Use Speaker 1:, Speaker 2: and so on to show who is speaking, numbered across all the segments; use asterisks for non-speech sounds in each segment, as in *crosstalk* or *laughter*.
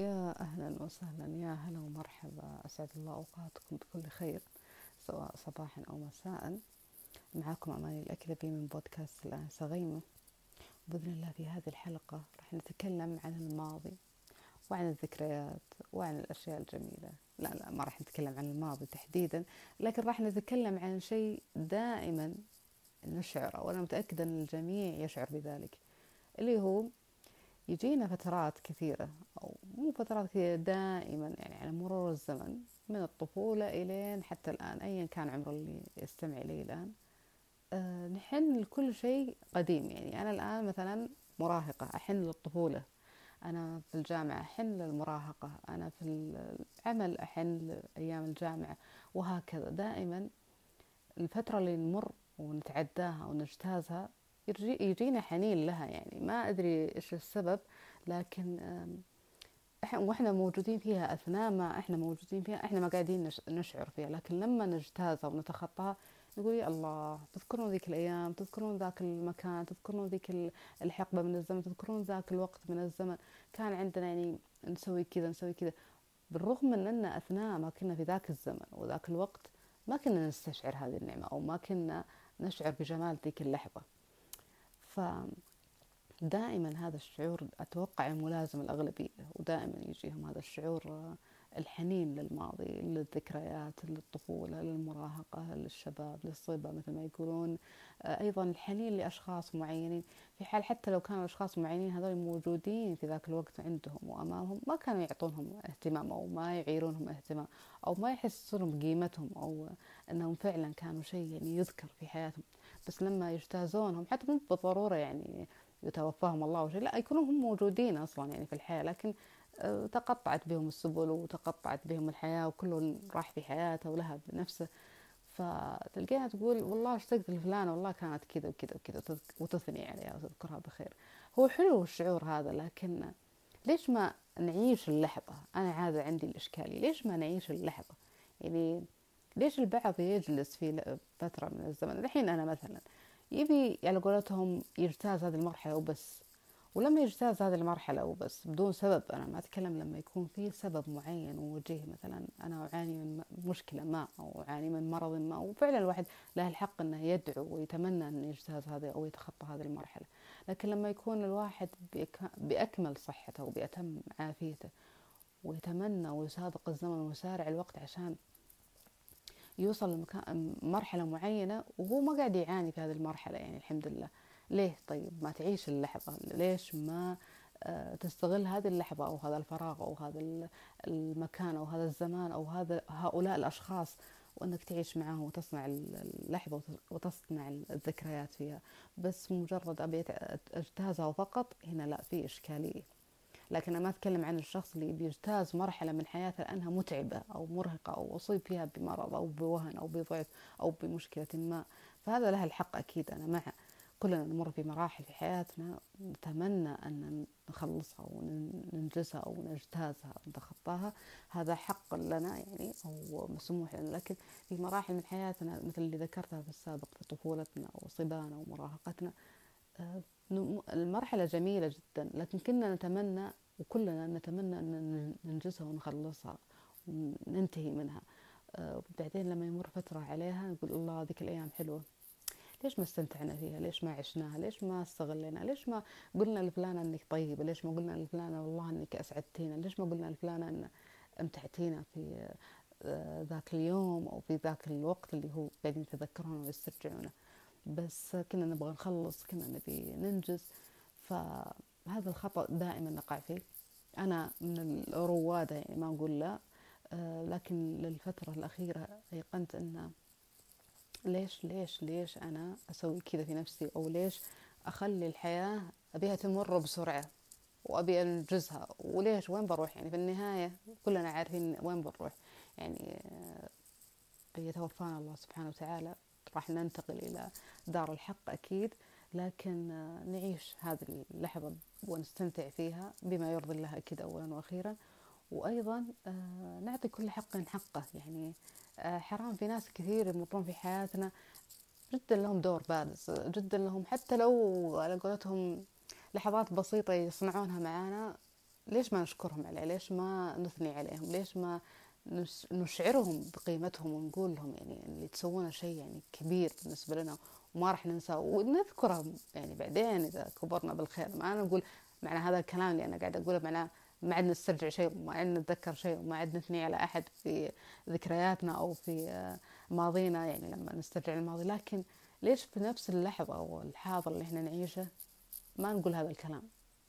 Speaker 1: يا أهلا وسهلا يا هلا ومرحبا. أسعد الله أوقاتكم بكل خير سواء صباحا أو مساء. معكم أماني الأكلبي من بودكاست الآن غيمة بإذن الله في هذه الحلقة راح نتكلم عن الماضي وعن الذكريات وعن الأشياء الجميلة. لا لا ما راح نتكلم عن الماضي تحديدا لكن راح نتكلم عن شيء دائما نشعره وأنا متأكدة أن الجميع يشعر بذلك اللي هو يجينا فترات كثيرة أو مو فترات كثيرة دائما يعني على مرور الزمن من الطفولة إلين حتى الآن أيا كان عمر اللي يستمع إلي الآن. أه نحن لكل شيء قديم. يعني أنا الآن مثلا مراهقة أحن للطفولة. أنا في الجامعة أحن للمراهقة. أنا في العمل أحن لأيام الجامعة وهكذا. دائما الفترة اللي نمر ونتعداها ونجتازها يجينا حنين لها يعني. ما أدري إيش السبب لكن وإحنا موجودين فيها أثناء ما إحنا موجودين فيها إحنا ما قاعدين نشعر فيها. لكن لما نجتازها ونتخطاها نقول يا الله تذكرون ذيك الأيام تذكرون ذاك المكان تذكرون ذيك الحقبة من الزمن تذكرون ذاك الوقت من الزمن. كان عندنا يعني نسوي كذا نسوي كذا. بالرغم من إن أثناء ما كنا في ذاك الزمن وذاك الوقت ما كنا نستشعر هذه النعمة أو ما كنا نشعر بجمال ذيك اللحظة. ف دائما هذا الشعور أتوقع ملازم الأغلبية ودائما يجيهم هذا الشعور الحنين للماضي للذكريات للطفولة للمراهقة للشباب للصبا مثل ما يقولون. أيضا الحنين لأشخاص معينين. في حال حتى لو كانوا أشخاص معينين هذول موجودين في ذاك الوقت عندهم وأمامهم ما كانوا يعطونهم اهتمام أو ما يعيرونهم اهتمام أو ما يحسونهم بقيمتهم أو أنهم فعلا كانوا شيء يعني يذكر في حياتهم. بس لما يجتازونهم حتى مو بالضرورة يعني يتوفاهم الله وشيء لا يكونوا هم موجودين أصلا يعني في الحياة لكن آه، تقطعت بهم السبل وتقطعت بهم الحياة وكل راح في حياته ولها بنفسه. فتلقيها تقول والله اشتقت لفلانة والله كانت كذا وكذا وكذا. وتثني عليها وتذكرها بخير. هو حلو الشعور هذا لكن ليش ما نعيش اللحظة؟ أنا هذا عندي الإشكالية ليش ما نعيش اللحظة؟ يعني ليش البعض يجلس في فترة من الزمن؟ الحين أنا مثلا يبي على قولتهم يجتاز هذه المرحلة وبس. ولما يجتاز هذه المرحلة وبس بدون سبب أنا ما أتكلم لما يكون في سبب معين ووجيه مثلا أنا أعاني من مشكلة ما أو أعاني من مرض ما. وفعلا الواحد له الحق أنه يدعو ويتمنى أن يجتاز هذه أو يتخطى هذه المرحلة. لكن لما يكون الواحد بأكمل صحته وبأتم عافيته ويتمنى ويسابق الزمن ويسارع الوقت عشان يوصل لمكان مرحلة معينة وهو ما قاعد يعاني في هذه المرحلة يعني الحمد لله. ليه؟ طيب ما تعيش اللحظة. ليش ما آه، تستغل هذه اللحظة أو هذا الفراغ أو هذا المكان أو هذا الزمان أو هذا هؤلاء الأشخاص وأنك تعيش معهم وتصنع اللحظة وتصنع الذكريات فيها. بس مجرد أبي أجتازها فقط هنا لا في إشكالية. لكن أنا ما أتكلم عن الشخص اللي بيجتاز مرحلة من حياته لأنها متعبة أو مرهقة أو أصيب فيها بمرض أو بوهن أو بضعف أو بمشكلة ما. فهذا له الحق أكيد أنا مع. كلنا نمر في مراحل في حياتنا نتمنى أن نخلصها وننجزها أو نجتازها ونتخطاها. هذا حق لنا يعني أو مسموح لنا. لكن في مراحل من حياتنا مثل اللي ذكرتها في السابق في طفولتنا وصبانا ومراهقتنا آه، المرحلة جميلة جدا لكن كنا نتمنى وكلنا نتمنى أن ننجزها ونخلصها وننتهي منها. آه، بعدين لما يمر فترة عليها نقول الله ذيك الأيام حلوة. ليش ما استمتعنا فيها؟ ليش ما عشناها؟ ليش ما استغلينا؟ ليش ما قلنا لفلانة إنك طيبة؟ ليش ما قلنا لفلانة والله إنك أسعدتينا؟ ليش ما قلنا لفلانة إن أمتعتينا في آه، ذاك اليوم أو في ذاك الوقت اللي هو قاعدين يتذكرونه ويسترجعونه؟ بس كنا نبغى نخلص كنا نبي ننجز. فهذا الخطأ دائما نقع فيه. أنا من الروادة يعني ما أقول لا. آه، لكن للفترة الأخيرة أيقنت أن ليش ليش ليش أنا أسوي كذا في نفسي؟ أو ليش أخلي الحياة أبيها تمر بسرعة وأبي أنجزها؟ وليش؟ وين بروح؟ يعني في النهاية كلنا عارفين وين بنروح. يعني آه، بيتوفانا الله سبحانه وتعالى. راح ننتقل إلى دار الحق أكيد لكن نعيش هذه اللحظة ونستمتع فيها بما يرضي الله أكيد أولا وأخيرا. وأيضا آه، نعطي كل حق حقه. يعني آه، حرام في ناس كثير يمرون في حياتنا. جدا لهم دور بارز. جدا لهم حتى لو على قولتهم لحظات بسيطة يصنعونها معانا ليش ما نشكرهم عليه ليش ما نثني عليهم؟ ليش ما نشعرهم بقيمتهم ونقول لهم يعني اللي تسوونه شيء يعني كبير بالنسبة لنا وما راح ننساه ونذكرهم يعني بعدين إذا كبرنا بالخير. ما نقول معنى هذا الكلام اللي أنا قاعدة أقوله معناه ما عاد نسترجع شيء وما عاد نتذكر شيء وما عاد نثني على أحد في ذكرياتنا أو في ماضينا يعني لما نسترجع الماضي. لكن ليش في نفس اللحظة أو الحاضر اللي إحنا نعيشه ما نقول هذا الكلام؟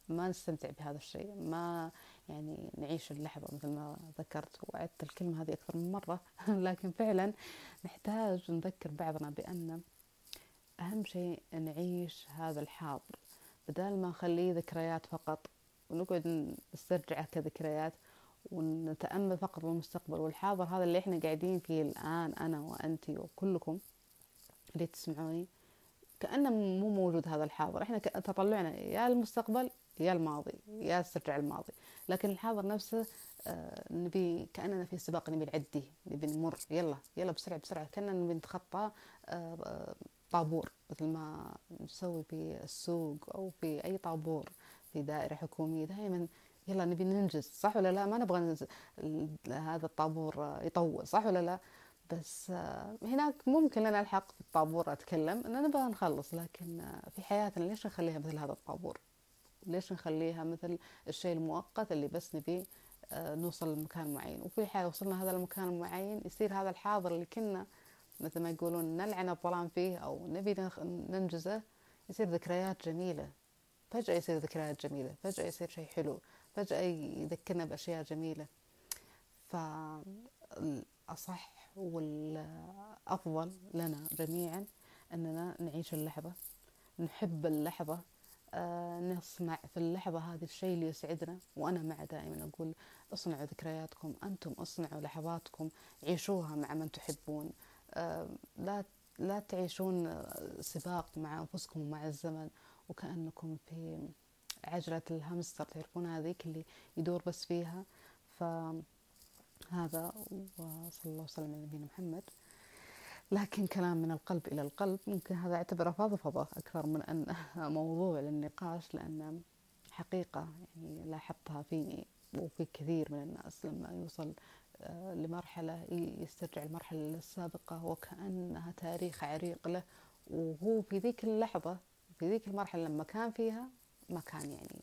Speaker 1: ما نستمتع بهذا الشيء ما يعني نعيش اللحظة مثل ما ذكرت وعدت الكلمة هذه أكثر من مرة. *laughs* لكن فعلا نحتاج نذكر بعضنا بأن أهم شيء نعيش هذا الحاضر. بدال ما نخليه ذكريات فقط ونقعد نسترجعه كذكريات ونتأمل فقط بالمستقبل. والحاضر هذا اللي إحنا قاعدين فيه الآن أنا وأنتي وكلكم اللي تسمعوني كأنه مو موجود هذا الحاضر. إحنا تطلعنا يا المستقبل يا الماضي يا استرجع الماضي. لكن الحاضر نفسه آه نبي كأننا في سباق نبي نعدي نبي نمر. يلا يلا بسرعة بسرعة. كأننا نبي نتخطى آه طابور مثل ما نسوي في السوق أو في أي طابور في دائرة حكومية دائما. يلا نبي ننجز صح ولا لا؟ ما نبغى هذا الطابور يطول صح ولا لا؟ بس آه، هناك ممكن أنا ألحق في الطابور أتكلم أن نبغى نخلص. لكن آه، في حياتنا ليش نخليها مثل هذا الطابور؟ ليش نخليها مثل الشيء المؤقت اللي بس نبي آه، نوصل لمكان معين. وفي حال وصلنا هذا المكان المعين يصير هذا الحاضر اللي كنا مثل ما يقولون نلعن الظلام فيه أو نبي ننجزه يصير ذكريات جميلة. فجأة يصير ذكريات جميلة فجأة يصير شيء حلو فجأة يذكرنا بأشياء جميلة. فالأصح والأفضل لنا جميعا أننا نعيش اللحظة نحب اللحظة نصنع في اللحظة هذه الشيء اللي يسعدنا. وأنا مع دائما أقول اصنعوا ذكرياتكم أنتم اصنعوا لحظاتكم عيشوها مع من تحبون. آه لا لا تعيشون سباق مع أنفسكم ومع الزمن وكأنكم في عجلة الهامستر تعرفون هذيك اللي يدور بس فيها. فهذا وصلى الله وسلم على نبينا محمد. لكن كلام من القلب إلى القلب ممكن هذا أعتبره فضفضة أكثر من أن *laughs* موضوع للنقاش لأن حقيقة يعني لاحظتها فيني وفي كثير من الناس لما يوصل آه، لمرحلة يسترجع المرحلة السابقة وكأنها تاريخ عريق له وهو في ذيك اللحظة في ذيك المرحلة لما كان فيها ما كان يعني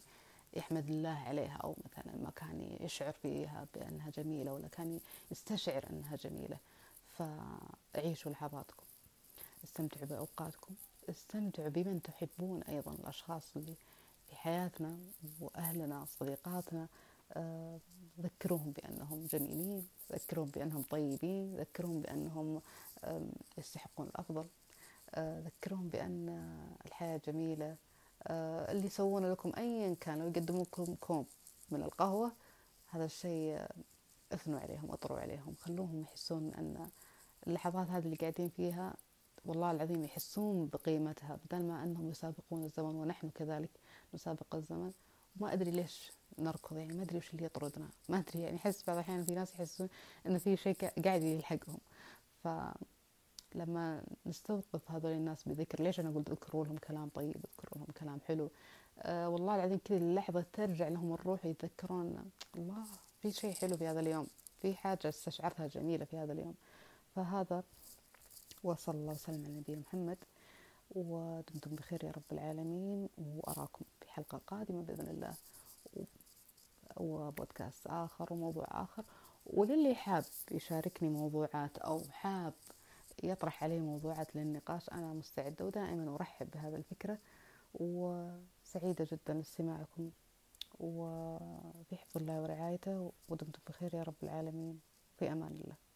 Speaker 1: يحمد الله عليها أو مثلا ما كان يشعر فيها بأنها جميلة ولا كان يستشعر أنها جميلة. فعيشوا لحظاتكم. استمتعوا بأوقاتكم. استمتعوا بمن تحبون أيضا الأشخاص اللي في حياتنا وأهلنا صديقاتنا. آه، ذكروهم بأنهم جميلين ذكروهم بأنهم طيبين ذكروهم بأنهم يستحقون الأفضل. آه، ذكروهم بأن الحياة جميلة. آه، اللي يسوون لكم أيا كان ويقدمون لكم كوب من القهوة. هذا الشيء إثنوا عليهم واطروا عليهم. خلوهم يحسون أن اللحظات هذه اللي قاعدين فيها والله العظيم يحسون بقيمتها بدل ما أنهم يسابقون الزمن ونحن كذلك نسابق الزمن. وما أدري ليش نركض يعني ما أدري وش اللي يطردنا. ما أدري يعني أحس بعض الأحيان في ناس يحسون إنه في شيء قاعد يلحقهم. فلما نستوقف هذول الناس بذكر ليش أنا قلت اذكروا لهم كلام طيب اذكروا لهم كلام حلو؟ أه والله العظيم كذا اللحظة ترجع لهم الروح يتذكرون الله في شيء حلو في هذا اليوم في حاجة استشعرتها جميلة في هذا اليوم. فهذا وصلى الله وسلم على نبينا محمد ودمتم بخير يا رب العالمين وأراكم في حلقة قادمة بإذن الله وبودكاست آخر وموضوع آخر. وللي حاب يشاركني موضوعات أو حاب يطرح علي موضوعات للنقاش أنا مستعدة ودائما أرحب بهذا الفكرة وسعيدة جدا لاستماعكم وفي حفظ الله ورعايته ودمتم بخير يا رب العالمين. في أمان الله.